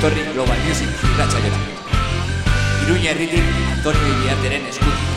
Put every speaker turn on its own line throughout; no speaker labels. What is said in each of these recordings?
etorri Global Music irratxa jota. Iruña herritik Antonio Iriarteren eskutik.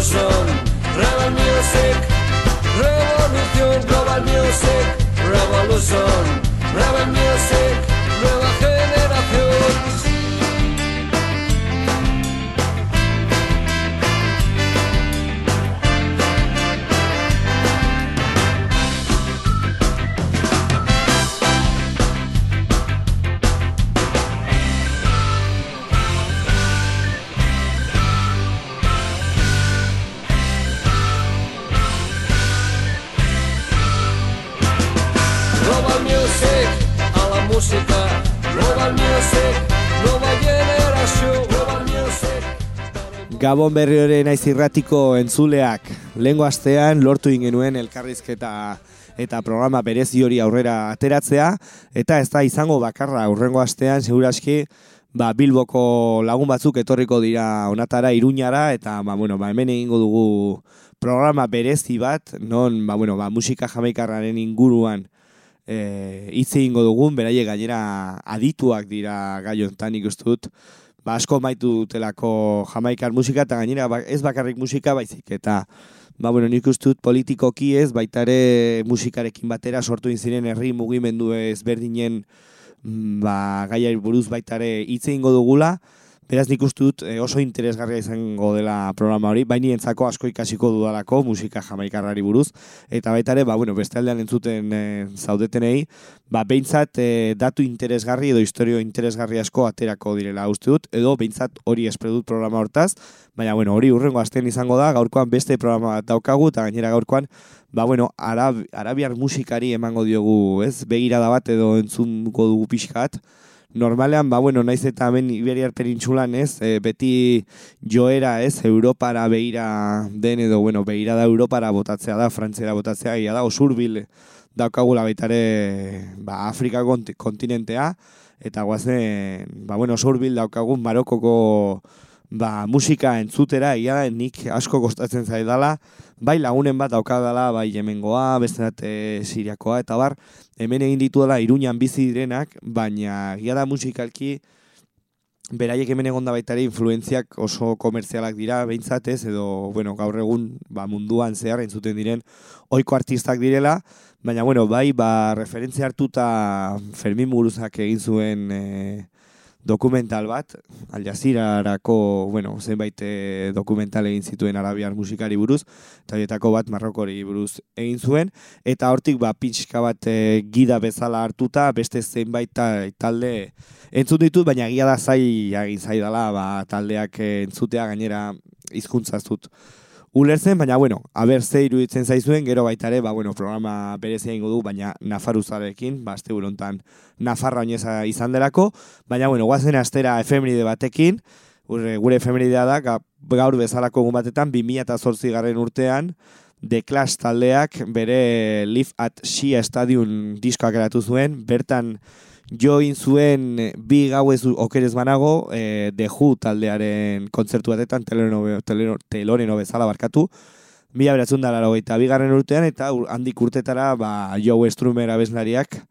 Revolution, Rebel Music Revolución, Global Music Revolution, Rebel Music Nueva
Gabon berri hori naiz irratiko entzuleak. Lehengo astean lortu ingenuen elkarrizketa eta programa berezi hori aurrera ateratzea. Eta ez da izango bakarra aurrengo astean seguraski ba, Bilboko lagun batzuk etorriko dira onatara iruñara eta ba, bueno, ba, hemen egingo dugu programa berezi bat, non ba, bueno, ba, musika jamaikarraren inguruan eh, hitz egingo dugun, beraiek gainera adituak dira gai honetan nik uste dut, ba, asko maitu dutelako jamaikar musika, eta gainera ba, ez bakarrik musika baizik, eta ba, bueno, nik uste dut politikoki ez, baita ere musikarekin batera sortu ziren herri mugimendu ezberdinen mm, ba, gaiari buruz baita ere hitz egingo dugula, Beraz nik uste dut eh, oso interesgarria izango dela programa hori, baini entzako asko ikasiko dudalako musika jamaikarrari buruz, eta baita ere, ba, bueno, beste aldean entzuten e, zaudetenei, ba, behintzat eh, datu interesgarri edo historio interesgarri asko aterako direla uste dut, edo behintzat hori espero dut programa hortaz, baina bueno, hori urrengo astean izango da, gaurkoan beste programa bat daukagu, eta gainera gaurkoan, ba, bueno, arab, arabiar musikari emango diogu, ez, begirada bat edo entzungo dugu pixkat, normalean, ba, bueno, naiz eta hemen Iberiar perintxulan, ez, e, beti joera, ez, Europara beira den edo, bueno, beira da Europara botatzea da, Frantzera botatzea, ia da, osurbil daukagula baita ere, ba, Afrika kont kontinentea, eta guazen, ba, bueno, osurbil daukagun Marokoko ba, musika entzutera, ia nik asko kostatzen zaidala, bai lagunen bat daukadala, bai jemengoa, beste bat e, siriakoa, eta bar, hemen egin dituela iruñan bizi direnak, baina ia da musikalki beraiek hemen egonda baita ere influentziak oso komertzialak dira, behintzat ez, edo, bueno, gaur egun ba, munduan zehar entzuten diren oiko artistak direla, baina, bueno, bai, ba, referentzia hartuta Fermin Muruzak egin zuen e, dokumental bat, Al Jazeerarako, bueno, zenbait eh, dokumental egin zituen arabiar musikari buruz, eta horietako bat marrokori buruz egin zuen, eta hortik ba, pintxka bat eh, gida bezala hartuta, beste zenbait ta- talde entzun ditut, baina egia da zai egin zaidala ba, taldeak eh, entzutea gainera hizkuntza ez dut ulertzen, baina bueno, aber ze iruditzen zaizuen, gero baita ere, ba, bueno, programa berezia ingo du, baina Nafaruzarekin, ba, azte burontan Nafarra oineza izan delako, baina bueno, guazen astera efemeride batekin, gure, gure efemeridea da, ga- gaur bezalako egun batetan, 2008 garren urtean, The Clash taldeak bere Live at Shia Stadium diskoak eratu zuen, bertan join zuen eh, bi gauez okerez banago, eh, The Who taldearen kontzertu batetan, teloneno bezala barkatu, mila beratzen dara eta bigarren urtean, eta handik urtetara ba, Joe Strummer abeslariak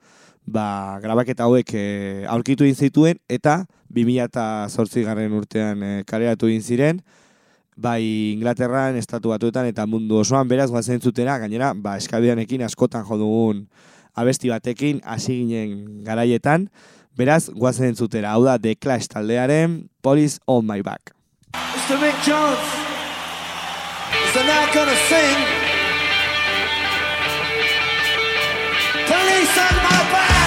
ba, grabaketa hauek e, aurkitu egin zituen, eta 2008 garren urtean e, kaleratu egin ziren, bai Inglaterran, estatu batuetan eta mundu osoan beraz guazen zutera, gainera, ba, eskabianekin askotan jo dugun abesti batekin hasi ginen garaietan, beraz guazen zutera, hau da The Clash taldearen Police on My Back.
Mr. Mick Jones is now gonna sing. Police on my back.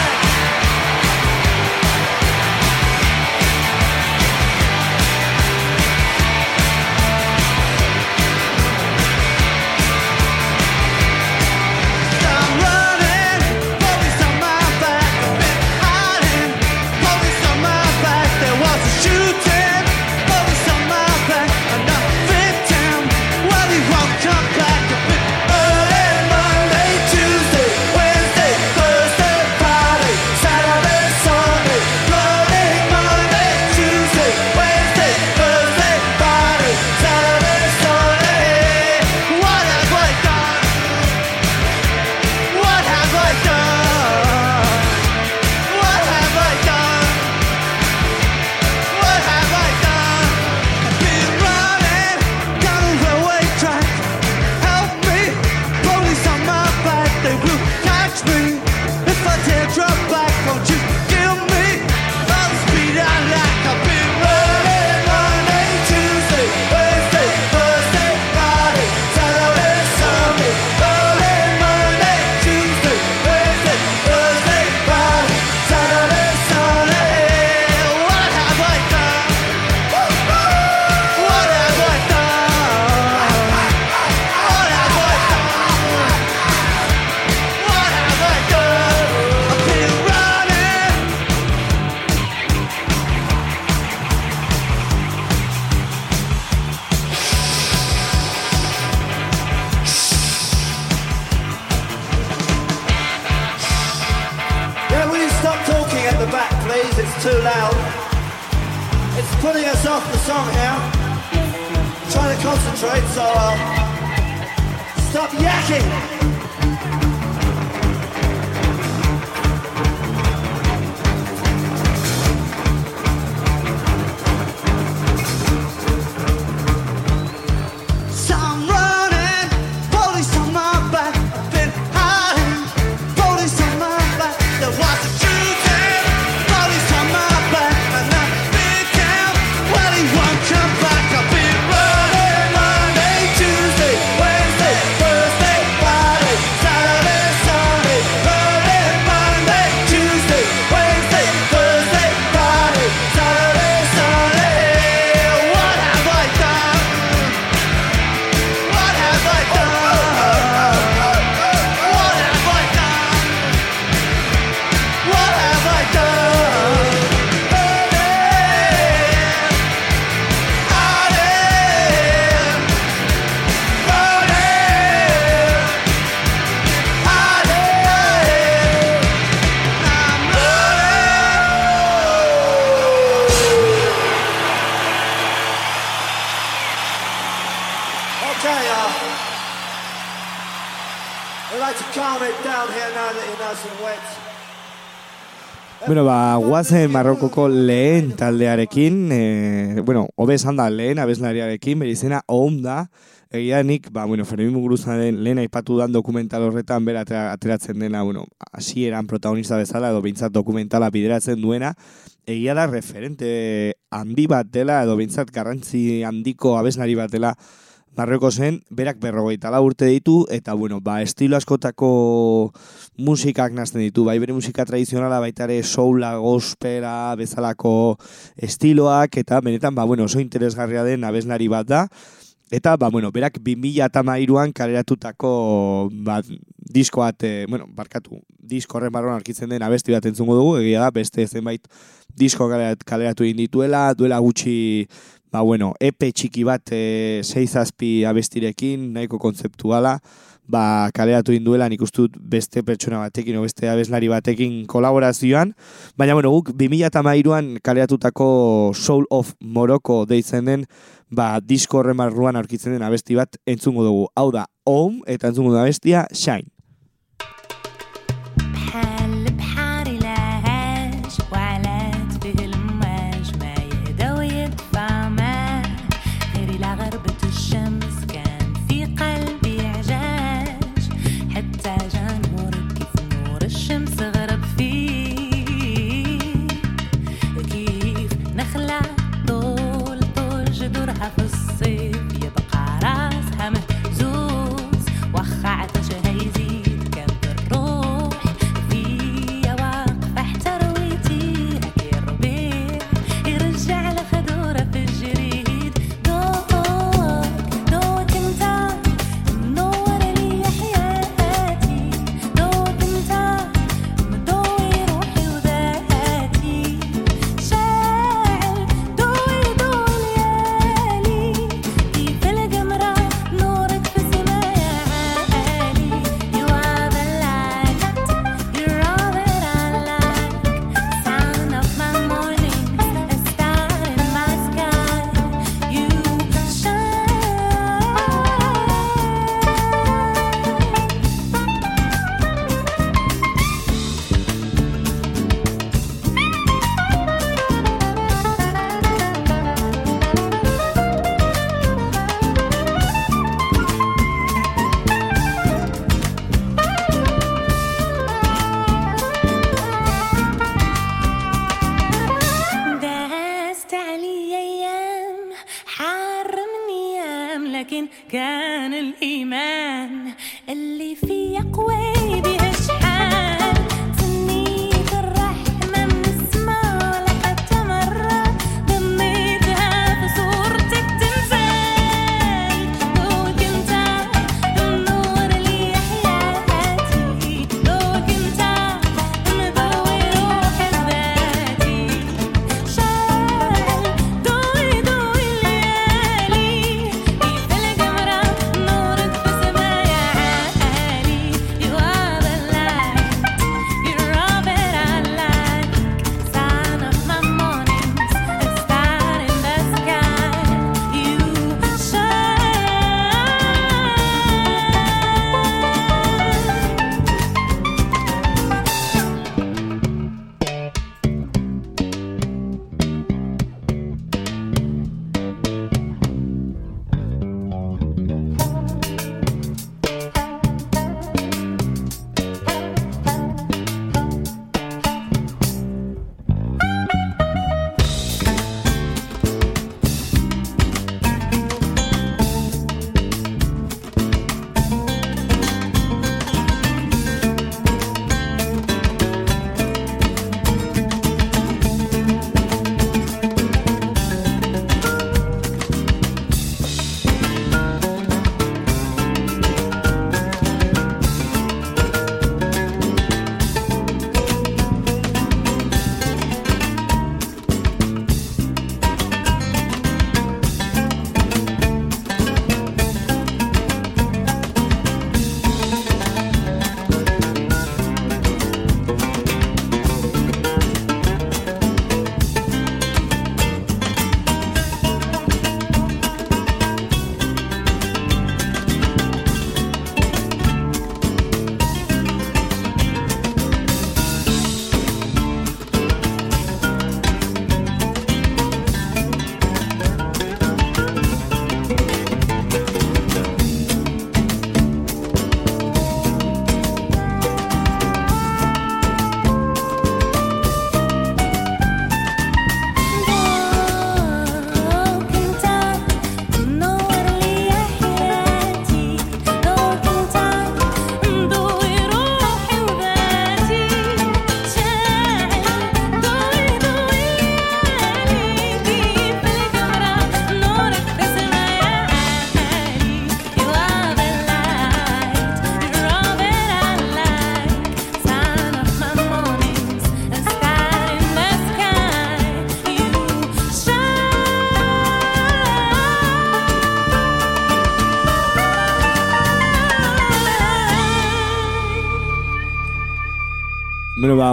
Ba, guazen Marrokoko lehen taldearekin, e, bueno, hobe esan da lehen abeslariarekin, bere izena Oum da,
Egia nik, ba, bueno, Fermin Muguruzaren lehen aipatu dan dokumental horretan bera atera- ateratzen dena, bueno, hasieran protagonista bezala edo behintzat dokumentala bideratzen duena, egia da referente handi bat dela edo behintzat garrantzi handiko abeslari bat dela Marroko zen, berak berrogeita lau urte ditu, eta bueno, ba, estilo askotako musikak nazten ditu, bai bere musika tradizionala, baita ere soula, gospela, bezalako estiloak, eta benetan, ba, bueno, oso interesgarria den abeslari bat da, Eta, ba, bueno, berak 2008an kaleratutako ba, disko bat, eh, bueno, barkatu, disko horren barruan arkitzen den abesti bat entzungo dugu, egia da, beste zenbait disko kalerat- kaleratu egin dituela, duela gutxi, ba, bueno, epe txiki bat, e, seizazpi abestirekin, nahiko kontzeptuala, ba, kaleratu egin duela, nik uste dut beste pertsona batekin, o beste abeslari batekin kolaborazioan, baina, bueno, guk 2008an kaleratutako Soul of Morocco deitzen den, ba, disko horren barruan aurkitzen den abesti bat entzungo dugu. Hau da, Om, eta entzungo dugu abestia, Shine.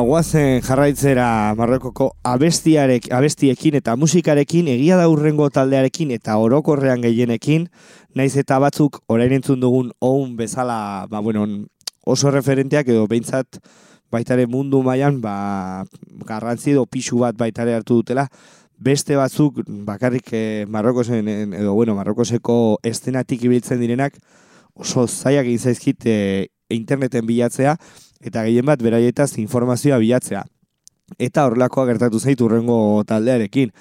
Guazen jarraitzera Marrokoko abestiarek, abestiekin eta musikarekin, egia da urrengo taldearekin eta orokorrean gehienekin, naiz eta batzuk orain entzun dugun oun bezala, ba, bueno, oso referenteak edo behintzat baitare mundu mailan ba, garrantzi edo pixu bat baitare hartu dutela, beste batzuk bakarrik eh, Marrokosen, en- edo bueno, Marrokoseko estenatik ibiltzen direnak, oso zaiak egin zaizkit eh, interneten bilatzea, eta gehien bat beraietaz informazioa bilatzea. Eta horrelakoa gertatu zaitu urrengo taldearekin.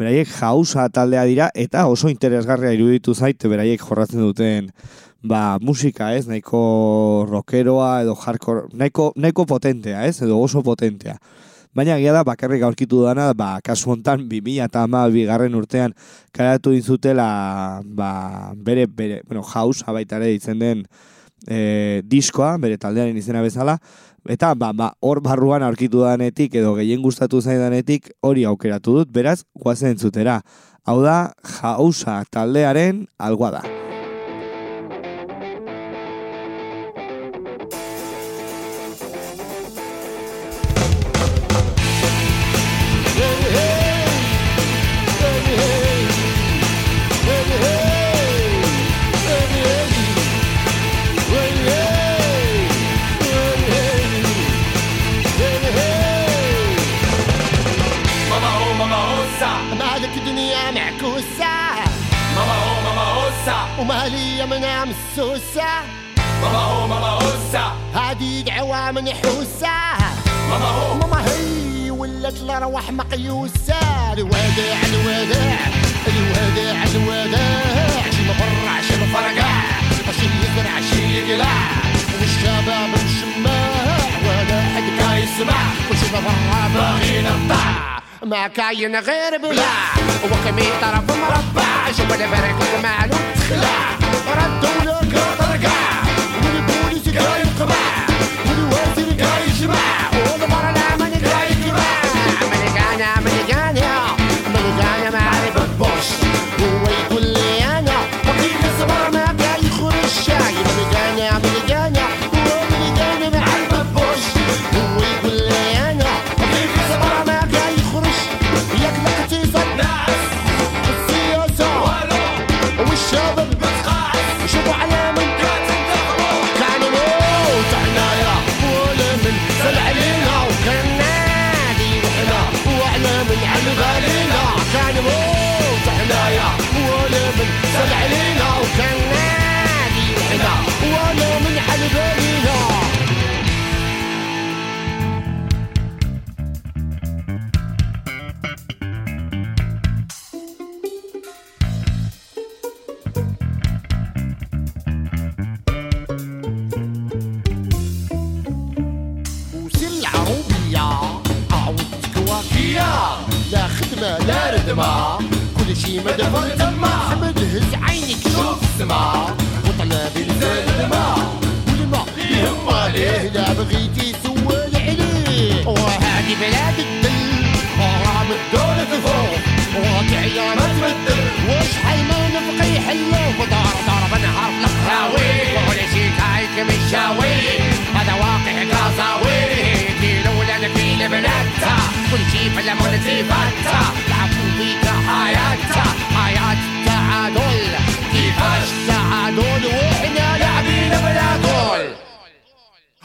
Beraiek jausa taldea dira eta oso interesgarria iruditu zait beraiek jorratzen duten ba, musika, ez, nahiko rockeroa edo hardcore, nahiko, nahiko potentea, ez, edo oso potentea. Baina egia da bakarrik aurkitu dana, ba, kasu hontan 2000 eta bigarren urtean karatu dintzutela ba, bere, bere, bueno, jausa baita ere ditzen den e, diskoa, bere taldearen izena bezala, eta ba, ba, hor barruan aurkitu danetik edo gehien gustatu zaidanetik hori aukeratu dut, beraz, guazen entzutera. Hau da, jausa taldearen algoa da.
ومالية منها مسوسة
mama oh mama ossa,
هادي دعوة منحوسة
mama oh
ماما هي ولات الارواح مقيوسة. الوداع الوداع الوداع الوداع. شي مفرع شي مفرقع. شي يزرع شي يقلع. والشباب مشماع ولا حد كان يسمع. وشي مفرع باغي نقطع ما كاين غير بلا. وكمي طرف مربع. شوف الفرق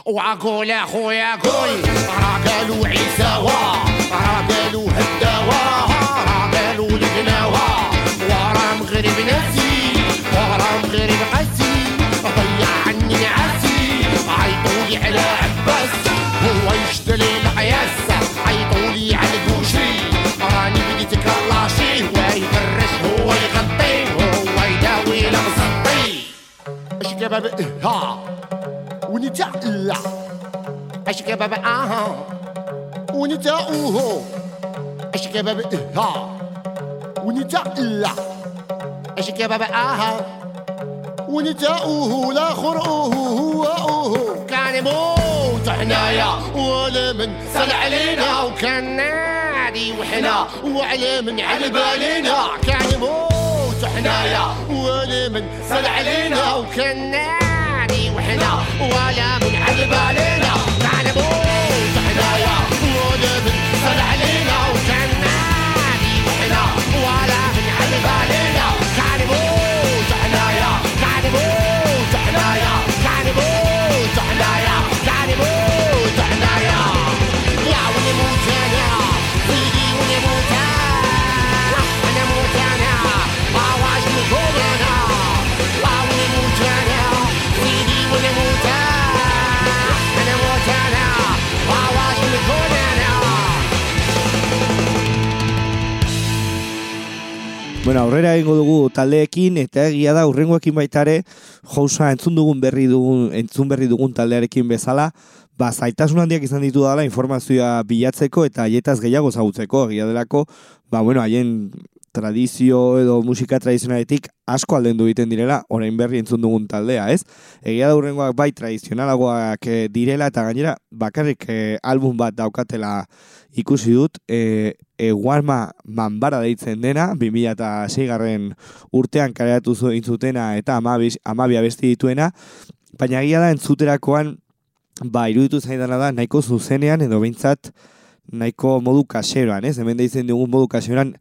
وعقول اخويا قول راه قالوا عيساوى راه قالوا هداوى راه قالوا الغناوى وراه مغرب ناسي وراه مغرب قاسي ضيع عني نعاسي عيطولي على عباس. هو يشتري القياس عيطولي على الكوشري راني بديت كلاشي هو يفرش هو يغطي هو يداوي لمسطي اش كباب ها. ونتاع أشك بابا أها ونتاع اوه اشك بابا إه. أها ونتاع أشك بابا أها ونتاع اوه لا خر هو اوه كان يموت حنايا ولا من سال علينا وكان نادي وحنا. وعلى من على بالينا كان يموت حنايا ولا من سال علينا وكان نادي علينا ولا منعجب علينا معنا بوس حنايا ونبن صل علينا. وكان عادي وحنا ولا منعجب علينا
Bueno, aurrera egingo dugu taldeekin eta egia da urrengoekin baita ere jousa entzun dugun berri dugun entzun berri dugun taldearekin bezala, ba zaitasun handiak izan ditu dela informazioa bilatzeko eta haietaz gehiago zagutzeko egia delako, ba bueno, haien tradizio edo musika tradizionaletik asko aldendu egiten direla, orain berri entzun dugun taldea, ez? Egia da urrengoak bai tradizionalagoak eh, direla eta gainera bakarrik eh, album bat daukatela ikusi dut, e, Egualma Manbara deitzen dena, 2006 garren urtean kareatu zu intzutena eta amabi, amabia besti dituena, baina egia da entzuterakoan, ba, iruditu zaidana da, nahiko zuzenean edo behintzat nahiko modu kaseroan, ez? Hemen deitzen dugun modu kaseroan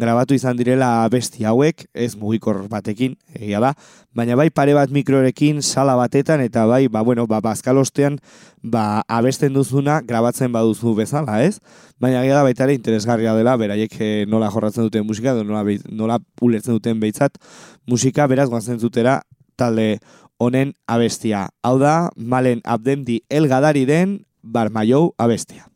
grabatu izan direla besti hauek, ez mugikor batekin, egia da, baina bai pare bat mikrorekin sala batetan eta bai, ba, bueno, ba, bazkalostean ba, abesten duzuna grabatzen baduzu bezala, ez? Baina egia da baita ere interesgarria dela, beraiek eh, nola jorratzen duten musika, edo nola, nola ulertzen duten behitzat musika, beraz guazen zutera talde honen abestia. Hau da, malen abdemdi elgadari den barmaiou abestia.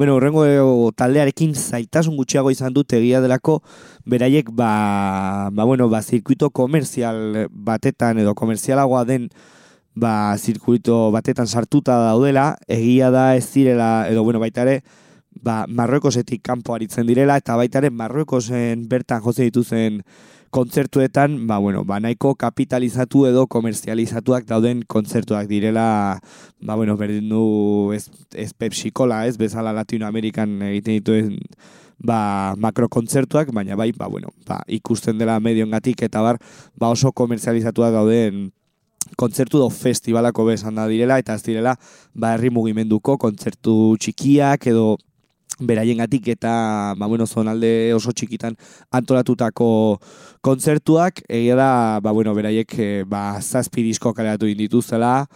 Bueno, horrengo taldearekin zailtasun gutxiago izan dut egia delako, beraiek ba, ba, bueno, ba, zirkuito komerzial batetan edo komerzialagoa den ba, zirkuito batetan sartuta daudela, egia da ez direla, edo bueno, baita ere, ba, Marruekosetik kanpo aritzen direla, eta baita ere Marruekosen bertan jose dituzen kontzertuetan, ba, bueno, ba, nahiko kapitalizatu edo komerzializatuak dauden kontzertuak direla, ba, bueno, berdin du ez, ez Pepsi Cola, ez, bezala Latinoamerikan egiten dituen ba, makrokontzertuak, baina bai, ba, bueno, ba, ikusten dela medioengatik eta bar, ba, oso komerzializatuak dauden kontzertu do festivalako bezan da direla, eta ez direla, ba, herri mugimenduko kontzertu txikiak edo beraiengatik eta ba bueno, zonalde oso txikitan antolatutako kontzertuak. Egia da ba bueno, beraiek eh, ba zazpi disko kaleratu dituzela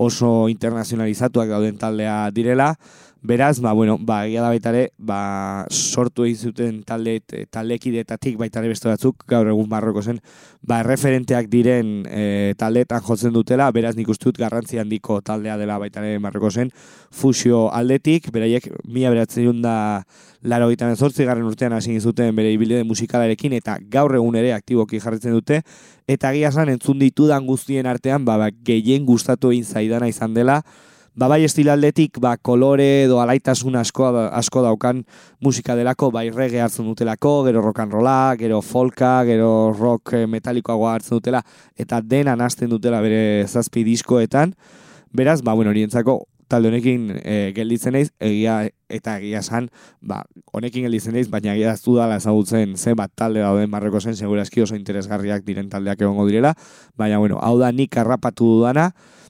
oso internazionalizatuak dauden taldea direla Beraz, ba, bueno, ba, egia da baita ere, ba, sortu egin zuten talde, taldekidetatik baita ere beste batzuk, gaur egun barroko zen, ba, referenteak diren e, taldeetan jotzen dutela, beraz nik uste garrantzi handiko taldea dela baita ere barroko zen, fusio aldetik, beraiek mila beratzen da laro gitan garren urtean hasi zuten bere ibilide musikalarekin, eta gaur egun ere aktiboki jarritzen dute, eta egia zan entzun ditudan guztien artean, ba, ba, gehien gustatu egin zaidana izan dela, ba bai estilaldetik ba kolore edo alaitasun asko asko daukan musika delako bai reggae hartzen dutelako, gero rock and rolla, gero folka, gero rock eh, metalikoagoa hartzen dutela eta dena nasten dutela bere zazpi diskoetan. Beraz, ba bueno, horientzako talde honekin e, gelditzen naiz, egia eta egia san, ba, honekin gelditzen naiz, baina egia zu dala ezagutzen zen bat talde dauden marreko zen, segurazki oso interesgarriak diren taldeak egongo direla, baina bueno, hau da nik arrapatu dudana,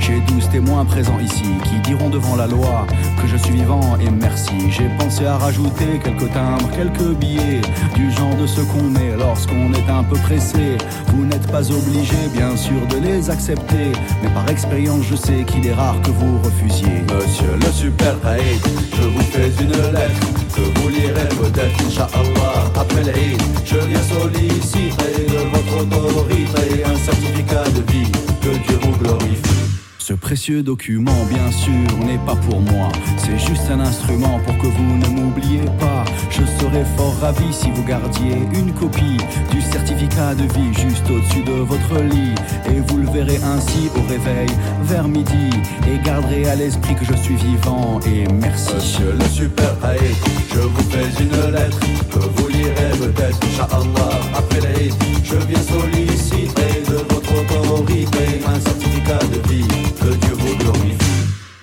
j'ai douze témoins présents ici qui diront devant la loi que je suis vivant et merci. J'ai pensé à rajouter quelques timbres, quelques billets, du genre de ce qu'on met lorsqu'on est un peu pressé. Vous n'êtes pas obligé, bien sûr, de les accepter, mais par expérience, je sais qu'il est rare que vous refusiez.
Monsieur le super Haïd, je vous fais une lettre que vous lirez peut-être, Inch'Allah, après l'Aïd. Je viens solliciter de votre autorité un certificat de vie, que Dieu vous glorifie.
Ce précieux document, bien sûr, n'est pas pour moi. C'est juste un instrument pour que vous ne m'oubliez pas. Je serais fort ravi si vous gardiez une copie du certificat de vie juste au-dessus de votre lit. Et vous le verrez ainsi au réveil vers midi. Et garderez à l'esprit que je suis vivant. Et merci.
Monsieur le super Haïd, je vous fais une lettre que vous lirez peut-être, Inch'Allah, après l'Aïd. Je viens solliciter de votre autorité un certificat de vie, que Dieu vous glorifie.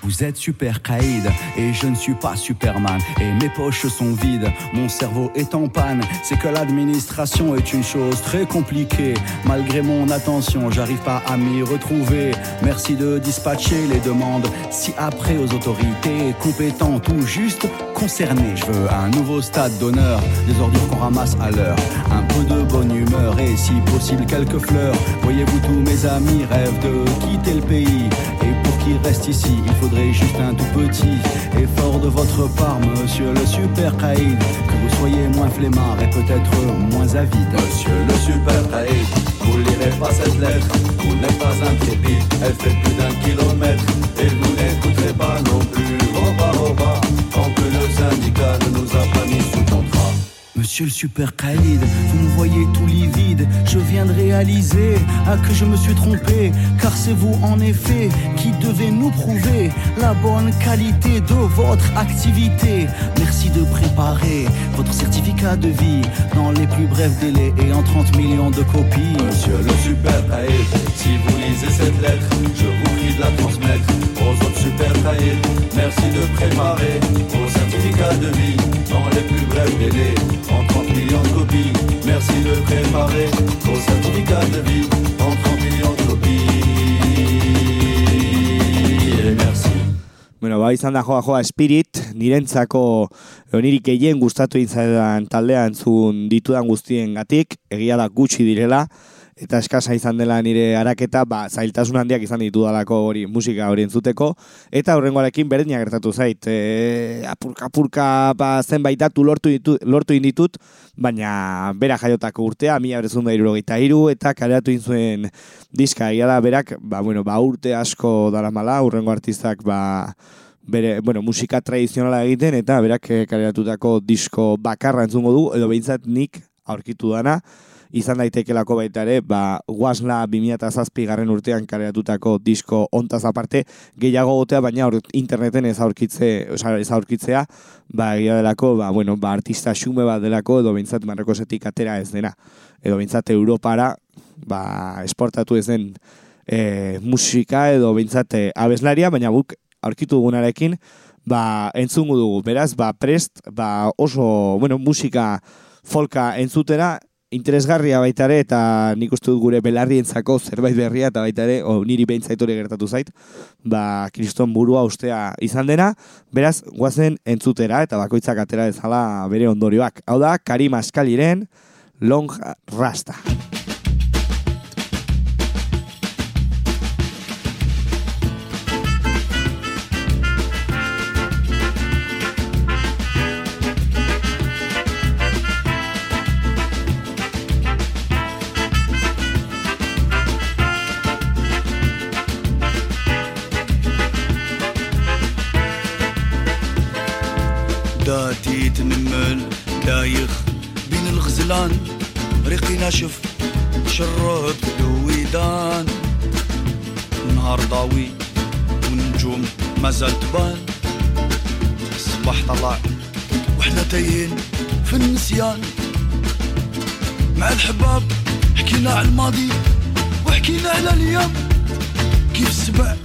Vous êtes super Kaïd et je ne suis pas Superman et mes poches sont vides, mon cerveau est en panne. C'est que l'administration est une chose très compliquée. Malgré mon attention, j'arrive pas à m'y retrouver. Merci de dispatcher les demandes si après aux autorités compétentes ou juste concernées. Je veux un nouveau stade d'honneur, des ordures qu'on ramasse à l'heure, un peu de bonne humeur et si possible quelques fleurs. Voyez-vous tous mes amis rêvent de quitter le pays pour qu'ils restent ici, il faudrait juste un tout petit effort de votre part, monsieur le super Kaïd. Que vous soyez moins flemmard et peut-être moins avide.
Monsieur le super Haïd, vous lirez pas cette lettre, vous n'êtes pas intrépide, elle fait plus d'un kilomètre, et vous n'écouterez pas non plus, oh bah oh bah, tant que le syndicat ne nous a pas mis.
Monsieur le super Khalid, vous me voyez tout livide, je viens de réaliser ah, que je me suis trompé, car c'est vous en effet qui devez nous prouver la bonne qualité de votre activité. Merci de préparer votre certificat de vie dans les plus brefs délais et en 30 millions de copies.
Monsieur le super Haïd, si vous lisez cette lettre, je vous prie de la transmettre aux autres super Haïd. Merci de préparer vos certificats de vie dans les plus brefs délais, en 30 millions de copies. Merci de préparer au certificat de vie en philanthropie. Et merci.
Bueno, ba, izan da joa joa Spirit, nirentzako edo niri gehien gustatu izan taldea entzun ditudan guztien gatik, egia da gutxi direla, eta eskasa izan dela nire araketa, ba, zailtasun handiak izan ditudalako hori musika hori entzuteko, eta horrengoarekin berdina gertatu zait, e, apurka apurka ba, zenbait datu lortu, ditu, lortu inditut, baina bera jaiotako urtea, mila berezun da irurogeita iru, eta kareatu inzuen diska, egia da berak, ba, bueno, ba, urte asko daramala, urrengo artistak, ba, bere, bueno, musika tradizionala egiten, eta berak eh, kaleratutako disko bakarra entzungo du, edo behintzat nik aurkitu dana, izan daitekelako baita ere, ba, Wasla 2007 garren urtean kareratutako disko ontaz aparte, gehiago gotea, baina hor, interneten ez aurkitze, oza, ez aurkitzea, ba, egia delako, ba, bueno, ba, artista xume bat delako, edo behintzat marrekosetik atera ez dena, edo behintzat Europara, ba, esportatu ez den e, musika, edo behintzat e, abeslaria, baina guk aurkitu dugunarekin, ba, entzungu dugu, beraz, ba, prest, ba, oso, bueno, musika folka entzutera, interesgarria baita ere, eta nik uste dut gure belarrientzako zerbait berria, eta baita ere, o, niri behintzait hori gertatu zait, ba, kriston burua ustea izan dena, beraz, guazen entzutera, eta bakoitzak atera dezala bere ondorioak. Hau da, Karim Askaliren, Long Rasta.
داتي تنمل دايخ بين الغزلان. ريقي ناشف شربت الويدان نهار ضاوي والنجوم ما زال تبان. الصباح طلع وإحنا تايهين في النسيان. مع الحباب حكينا على الماضي وحكينا على اليوم كيف السبع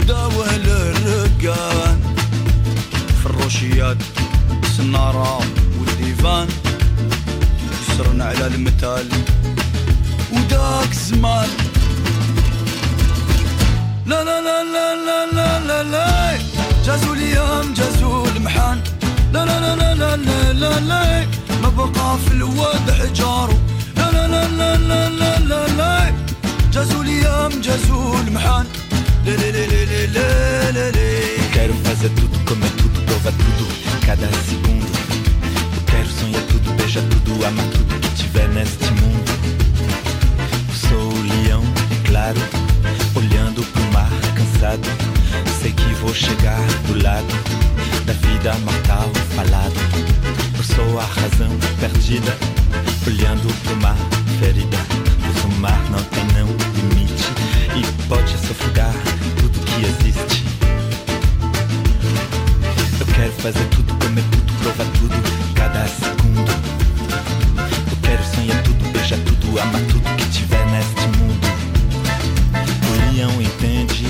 الداوه للرقان في الروشيات السنارة والديفان يسرنا على المثال وداك الزمان لا لا لا لا لا لا لا لا جازوا الأيام جازوا المحان لا لا لا لا لا لا لا لا ما بقى في الواد حجاره لا لا لا لا لا لا لا لا جازوا الأيام جازوا المحان لا لا لا لا لا لا لا
Quero fazer tudo, comer tudo, cada segundo. Eu quero sonhar tudo, beijar tudo, amar tudo que tiver neste mundo. Eu sou o leão, claro, olhando pro mar cansado. Sei que vou chegar do lado da vida mortal falada. Eu sou a razão perdida, olhando pro mar ferida. Pois o mar não tem não limite e pode sufocar tudo que existe. Quero fazer tudo, comer tudo, provar tudo, cada segundo. Eu quero sonhar tudo, beijar tudo, amar tudo que tiver neste mundo. O leão entende,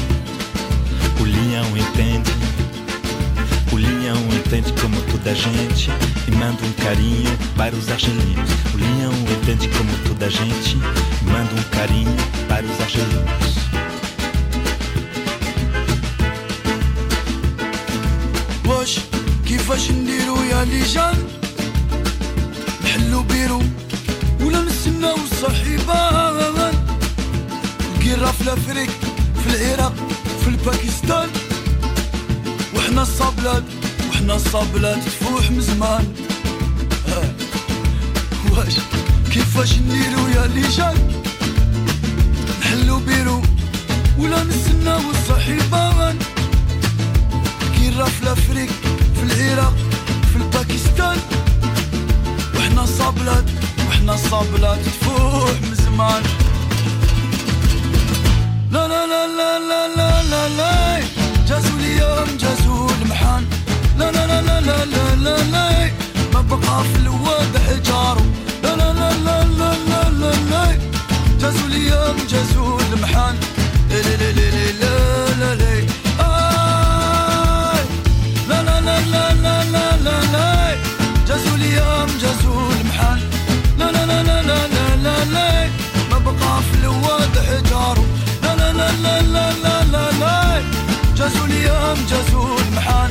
o leão entende. O leão entende como toda gente e manda um carinho para os argelinos. O leão entende como toda gente e manda um carinho para os argelinos.
كيفاش نديرو يا ليجان نحلو بيرو ولا نستناو الصحيبان القرا في الافريق في العراق في الباكستان. وحنا الصابلات وحنا الصابلات تفوح من زمان. ها. واش كيفاش نديرو يا ليجان نحلو بيرو ولا نستناو الصحيبان كيرا في الافريق في العراق في الباكستان وحنا صابلات وحنا صابلات تفوح من زمان لا لا لا لا لا لا لا لا جازوا اليوم جازوا المحان لا لا لا لا لا لا لا لا ما بقى في الواد حجاره لا لا لا لا لا لا لا لا جازوا اليوم جازوا المحان لا لا لا لا لا لا لا لا جازو اليوم جازو المحال لا لا لا لا لا لا لا لا ما بقى في الواد حجارو لا لا لا لا لا لا لا لا جازو اليوم جازو المحال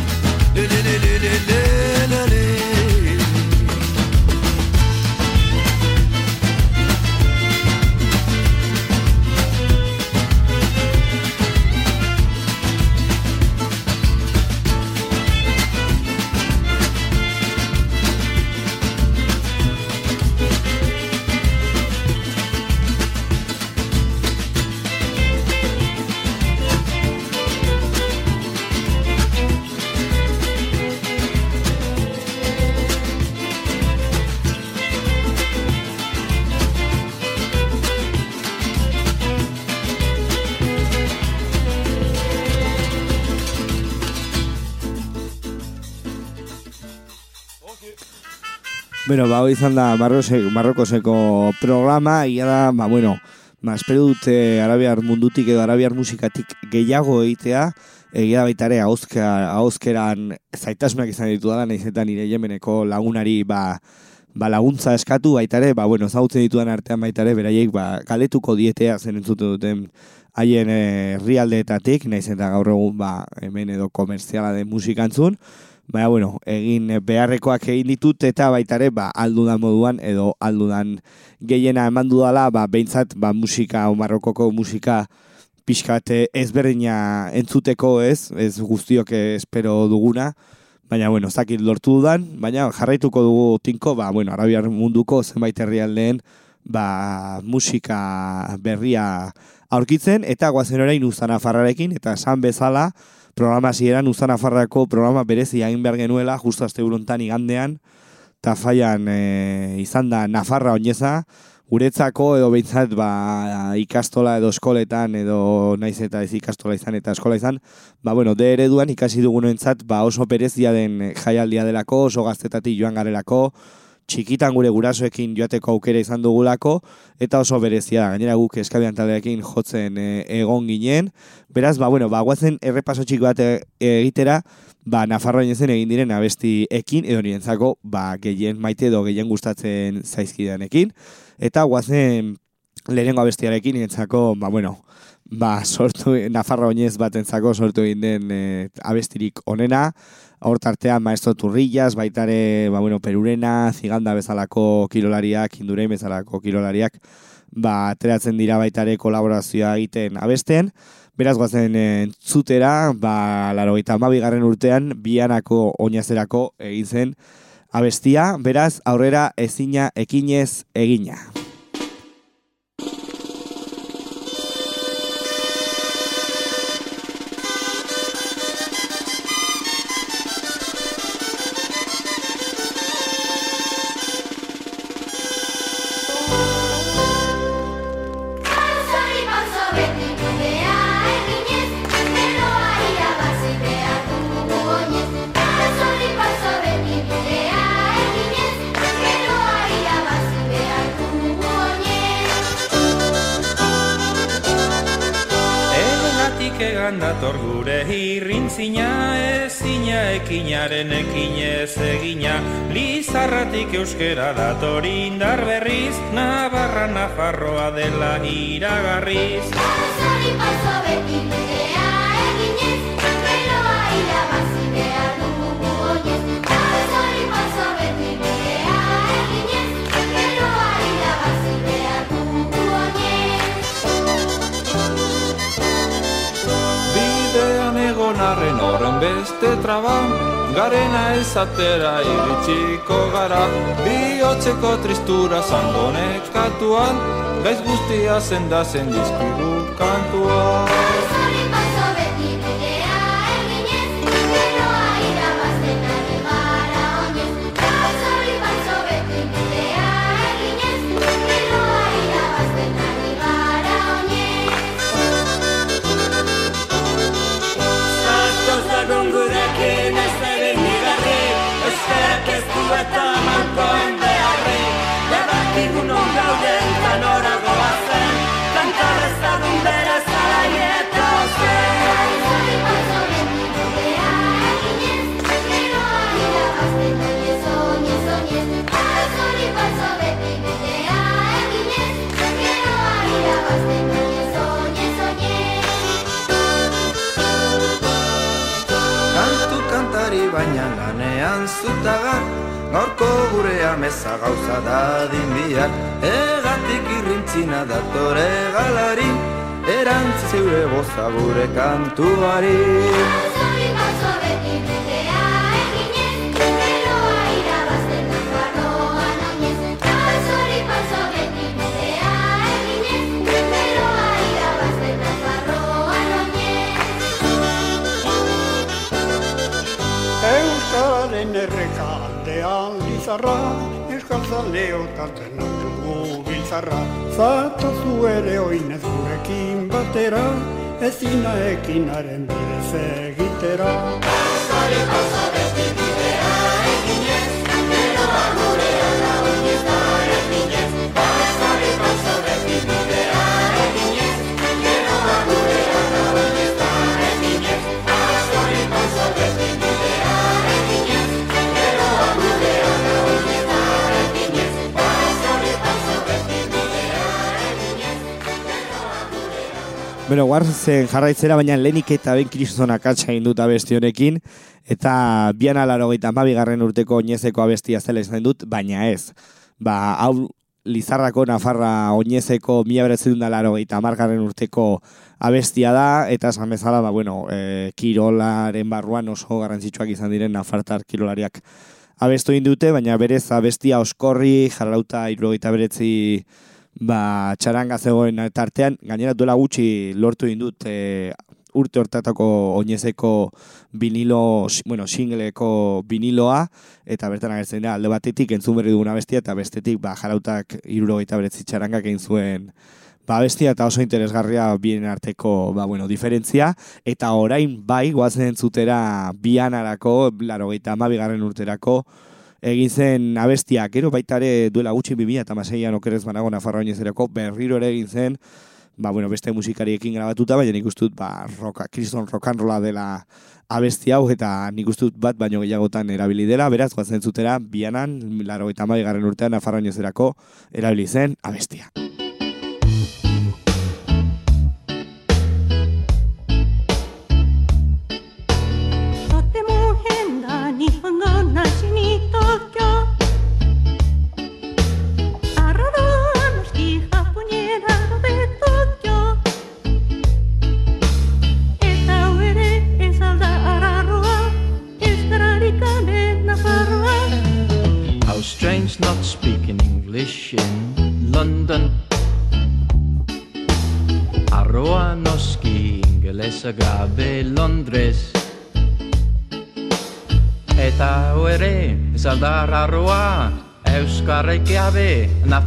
لي لي لي لي لي لي لي
Bueno, ba, hau izan da Marrose- Marrokoseko programa, ia da, ba, bueno, ba, espero dute arabiar mundutik edo arabiar musikatik gehiago egitea, egia da baita ere ahozka- ahozkeran zaitasunak izan ditu da, nahiz eta nire jemeneko lagunari, ba, ba laguntza eskatu. Baita ere, ba, bueno, zautzen ditudan artean baita ere, beraiek, ba, galetuko dietea zen entzute duten haien eh, herrialdeetatik, nahiz eta gaur egun, ba, hemen edo komerziala den musikantzun, Baina, bueno, egin beharrekoak egin ditut eta baita ere, ba, aldudan moduan edo aldudan gehiena eman dudala, ba, behintzat, ba, musika, o marrokoko musika pixkat ezberdina entzuteko ez, ez guztiok espero duguna, baina, bueno, zakit lortu dudan, baina jarraituko dugu tinko, ba, bueno, arabiar munduko zenbait herrialdeen, ba, musika berria aurkitzen, eta guazen orain uzana farrarekin, eta esan bezala, programa hasieran Uzan Afarrako programa berezi egin behar genuela, justo azte buruntan igandean, eta faian e, izan da Nafarra oineza, guretzako edo behintzat ba, ikastola edo eskoletan edo naiz eta ez ikastola izan eta eskola izan, ba bueno, de ereduan ikasi dugunentzat ba oso berezia den jaialdia delako, oso gaztetatik joan garelako, txikitan gure gurasoekin joateko aukera izan dugulako, eta oso berezia da, gainera guk eskabian taldeekin jotzen e, egon ginen, beraz, ba, bueno, ba, guazen errepaso txiko bat e- egitera, ba, Nafarroa inezen egin diren abesti ekin, edo nirentzako, ba, gehien maite edo gehien gustatzen zaizkidanekin, eta guazen lehenengo abestiarekin nirentzako, ba, bueno, ba, sortu, Nafarra oinez batentzako sortu egin den e, abestirik onena, hor tartean maestro turrillas, baitare, ba, bueno, perurena, ziganda bezalako kirolariak, indurein bezalako kirolariak, ba, ateratzen dira baitare kolaborazioa egiten abesten, beraz guazen entzutera, ba, laro garren urtean, bianako oinazerako egin zen abestia, beraz, aurrera ezina ekinez egina.
Egan dator gure irrintzina, ezina ekinaren ekinez egina. Lizarratik euskera dator indar berriz, Navarra Nafarroa dela iragarriz.
Pausori pauso beti
Bidean egon arren horren beste traba Garena ezatera iritsiko gara. Bihotzeko tristura zango nekatuan Gaiz guztia zendazen dizkigu kantua
lanean zutagar Gaurko gure ameza gauza dadin bihar Egatik irrintzina datore galari Erantz zeure boza gure kantuari
aldean lizarra, Euskal zaleo tartzen dugu biltzarra. Zatozu ere oinez gurekin batera, ezina ekinaren bidez egitera.
Zori
Bueno, guarzen jarraitzera, baina lehenik eta ben kristona katsa egin dut abesti honekin, eta bian alaro gaita garren urteko oinezeko abestia zela izan dut, baina ez. Ba, hau Lizarrako Nafarra oinezeko mila beretzen laro gaita margarren urteko abestia da, eta esan bezala, ba, bueno, e, kirolaren barruan oso garrantzitsuak izan diren Nafartar kirolariak abestu egin dute, baina berez abestia oskorri, jarrauta irurogeita beretzi ba, txaranga zegoen tartean, gainera duela gutxi lortu egin dut e, urte hortatako oinezeko vinilo, bueno, singleko viniloa, eta bertan agertzen da, alde batetik entzun berri duguna bestia, eta bestetik ba, jarautak irurogeita beretzi txarangak egin zuen ba, bestia eta oso interesgarria bien arteko ba, bueno, diferentzia, eta orain bai, guazen entzutera bianarako, laro geita amabigarren urterako, egin zen abestia, gero baita ere duela gutxi 2000 eta maseian okerez banago Nafarroa oinezerako, berriro ere egin zen, ba, bueno, beste musikariekin grabatuta, baina nik uste dut, ba, roka, kriston rokanrola dela abesti hau, eta nik uste dut bat baino gehiagotan erabili dela, beraz, guazen zutera, bianan, laro eta garren urtean Nafarroa oinezerako erabili zen abestia.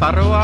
Gabe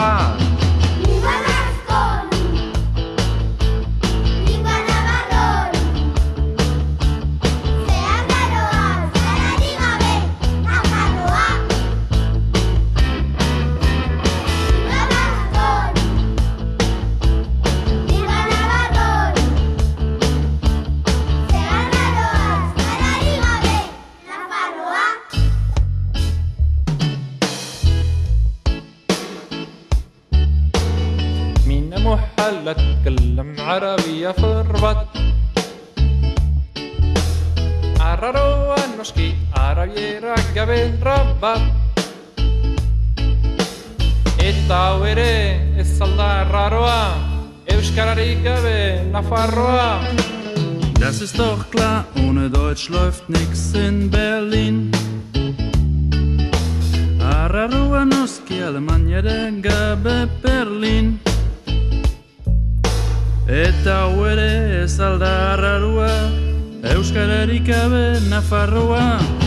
Euskararik gabe Nafarroa.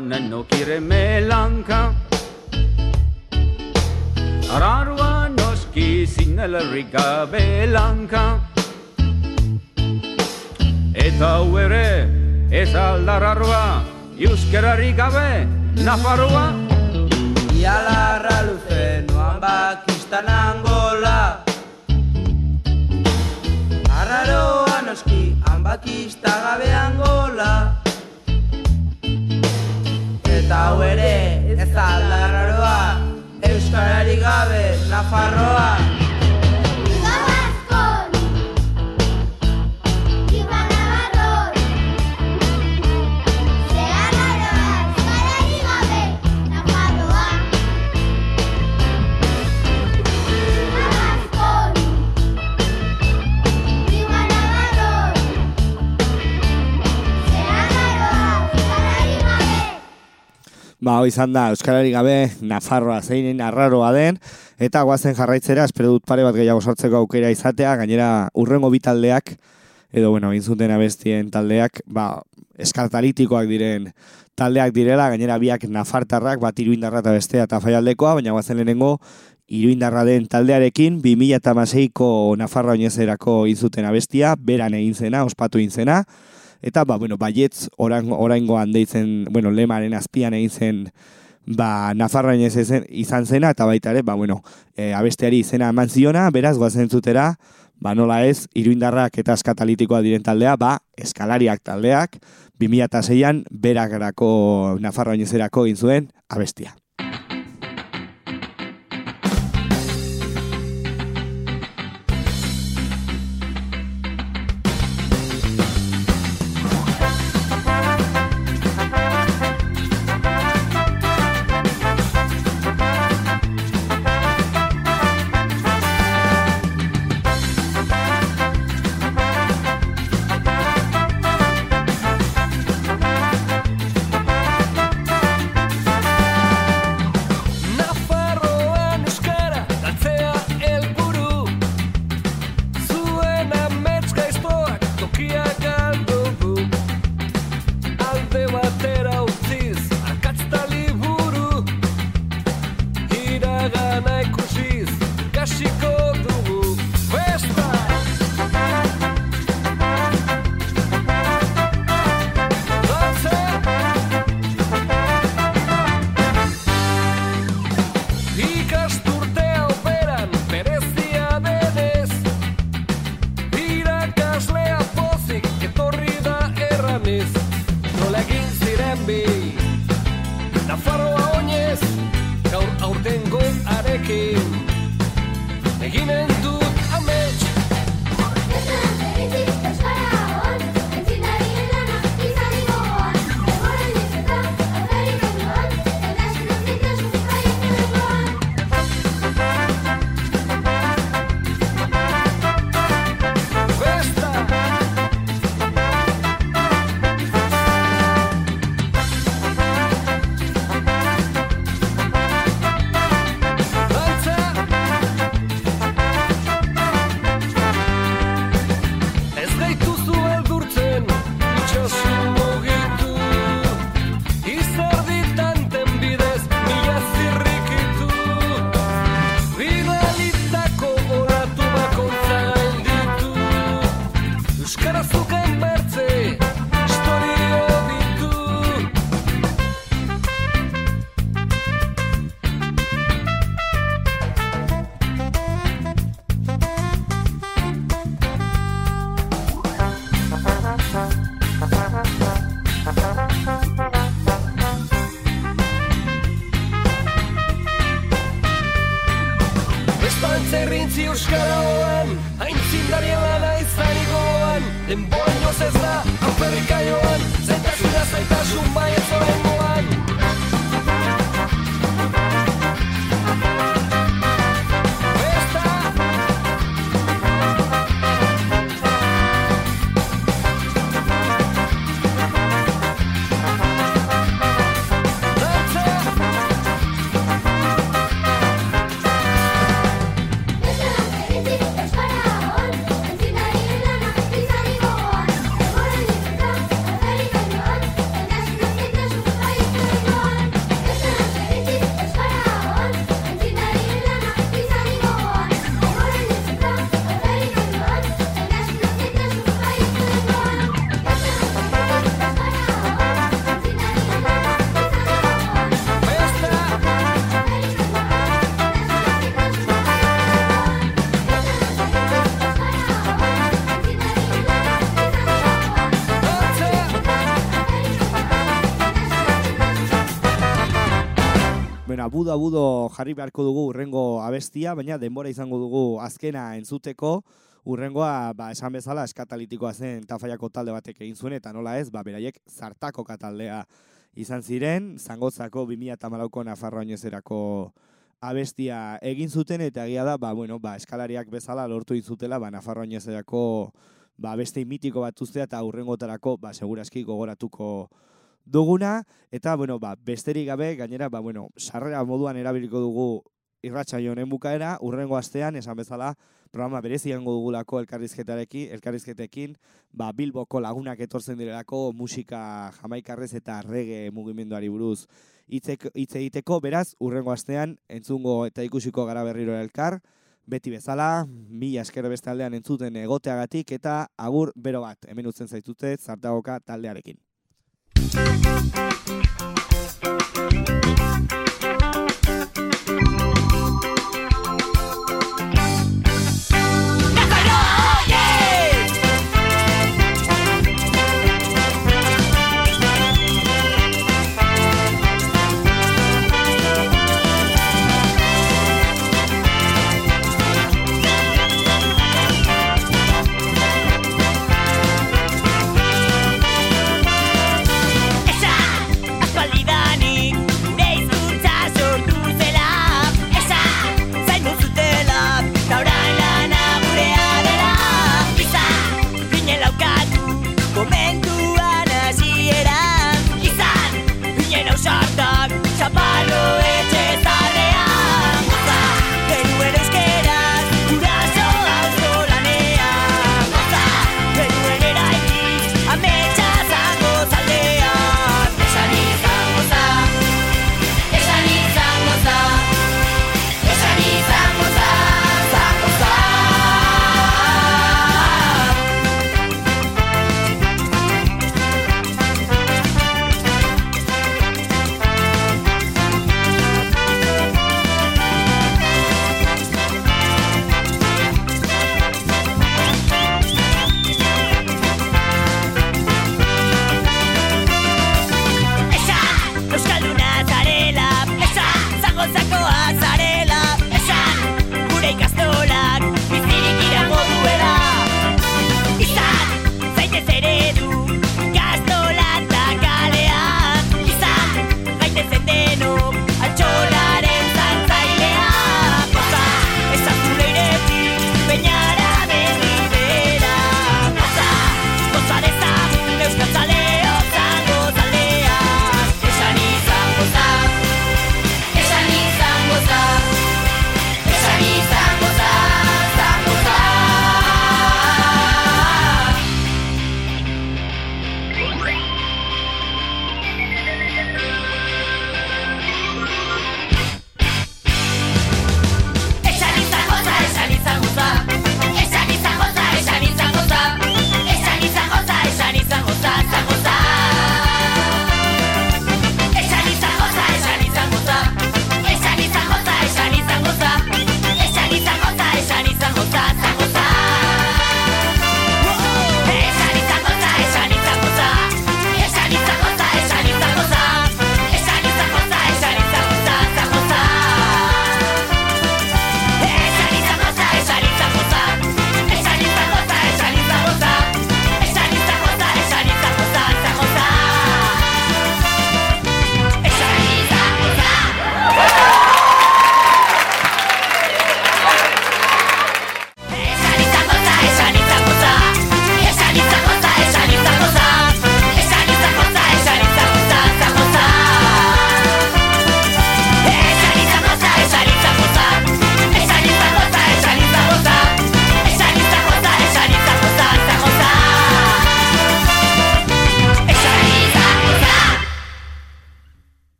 No quiere melanca Ararua noski sin el riga belanca Eta hau ere, ez aldarrarroa, euskararik gabe, Nafarroa.
Ialarra luze noan bakistan angola. Arraroa noski hanbakista gabe angola Eta hau ere ez aldarraroa. Euskarari gabe Nafarroa
Ba, hoi izan da, Euskarari gabe, Nafarroa zeinen arraroa den, eta guazen jarraitzera, espero dut pare bat gehiago sortzeko aukera izatea, gainera urrengo bi taldeak, edo, bueno, inzuten abestien taldeak, ba, eskartalitikoak diren taldeak direla, gainera biak nafartarrak, bat iruindarra eta bestea eta faialdekoa, baina guazen lehenengo, iruindarra den taldearekin, 2006ko Nafarra oinezerako inzuten abestia, beran egin zena, ospatu egin zena, Eta, ba, bueno, baietz orain, oraingoan deitzen, bueno, lemaren azpian egin zen, ba, Nafarra inez izan zena, eta baita ere, ba, bueno, e, abesteari izena eman ziona, beraz, goazen zutera, ba, nola ez, iruindarrak eta eskatalitikoa diren taldea, ba, eskalariak taldeak, 2006an, beragarako Nafarra inezerako egin zuen abestia.
Bueno, abudo abudo jarri beharko dugu urrengo abestia, baina denbora izango dugu azkena entzuteko, urrengoa, ba, esan bezala, eskatalitikoa zen tafaiako talde batek egin zuen, eta nola ez, ba, beraiek zartako kataldea izan ziren, zangotzako 2008ko Nafarroa oinezerako abestia egin zuten, eta egia da, ba, bueno, ba, eskalariak bezala lortu izutela, ba, Nafarroa oinezerako ba, beste mitiko bat uztea, eta urrengotarako, ba, seguraski gogoratuko duguna, eta, bueno, ba, besterik gabe, gainera, ba, bueno, sarrera moduan erabiliko dugu irratsaio honen bukaera, urrengo astean, esan bezala, programa berezi izango dugulako elkarrizketarekin, elkarrizketekin, ba, Bilboko lagunak etortzen direlako musika jamaikarrez eta rege mugimenduari buruz hitz egiteko, beraz, urrengo astean entzungo eta ikusiko gara berriro elkar, beti bezala, mila esker beste aldean entzuten egoteagatik eta agur bero bat, hemen utzen zaitute zartagoka taldearekin. Música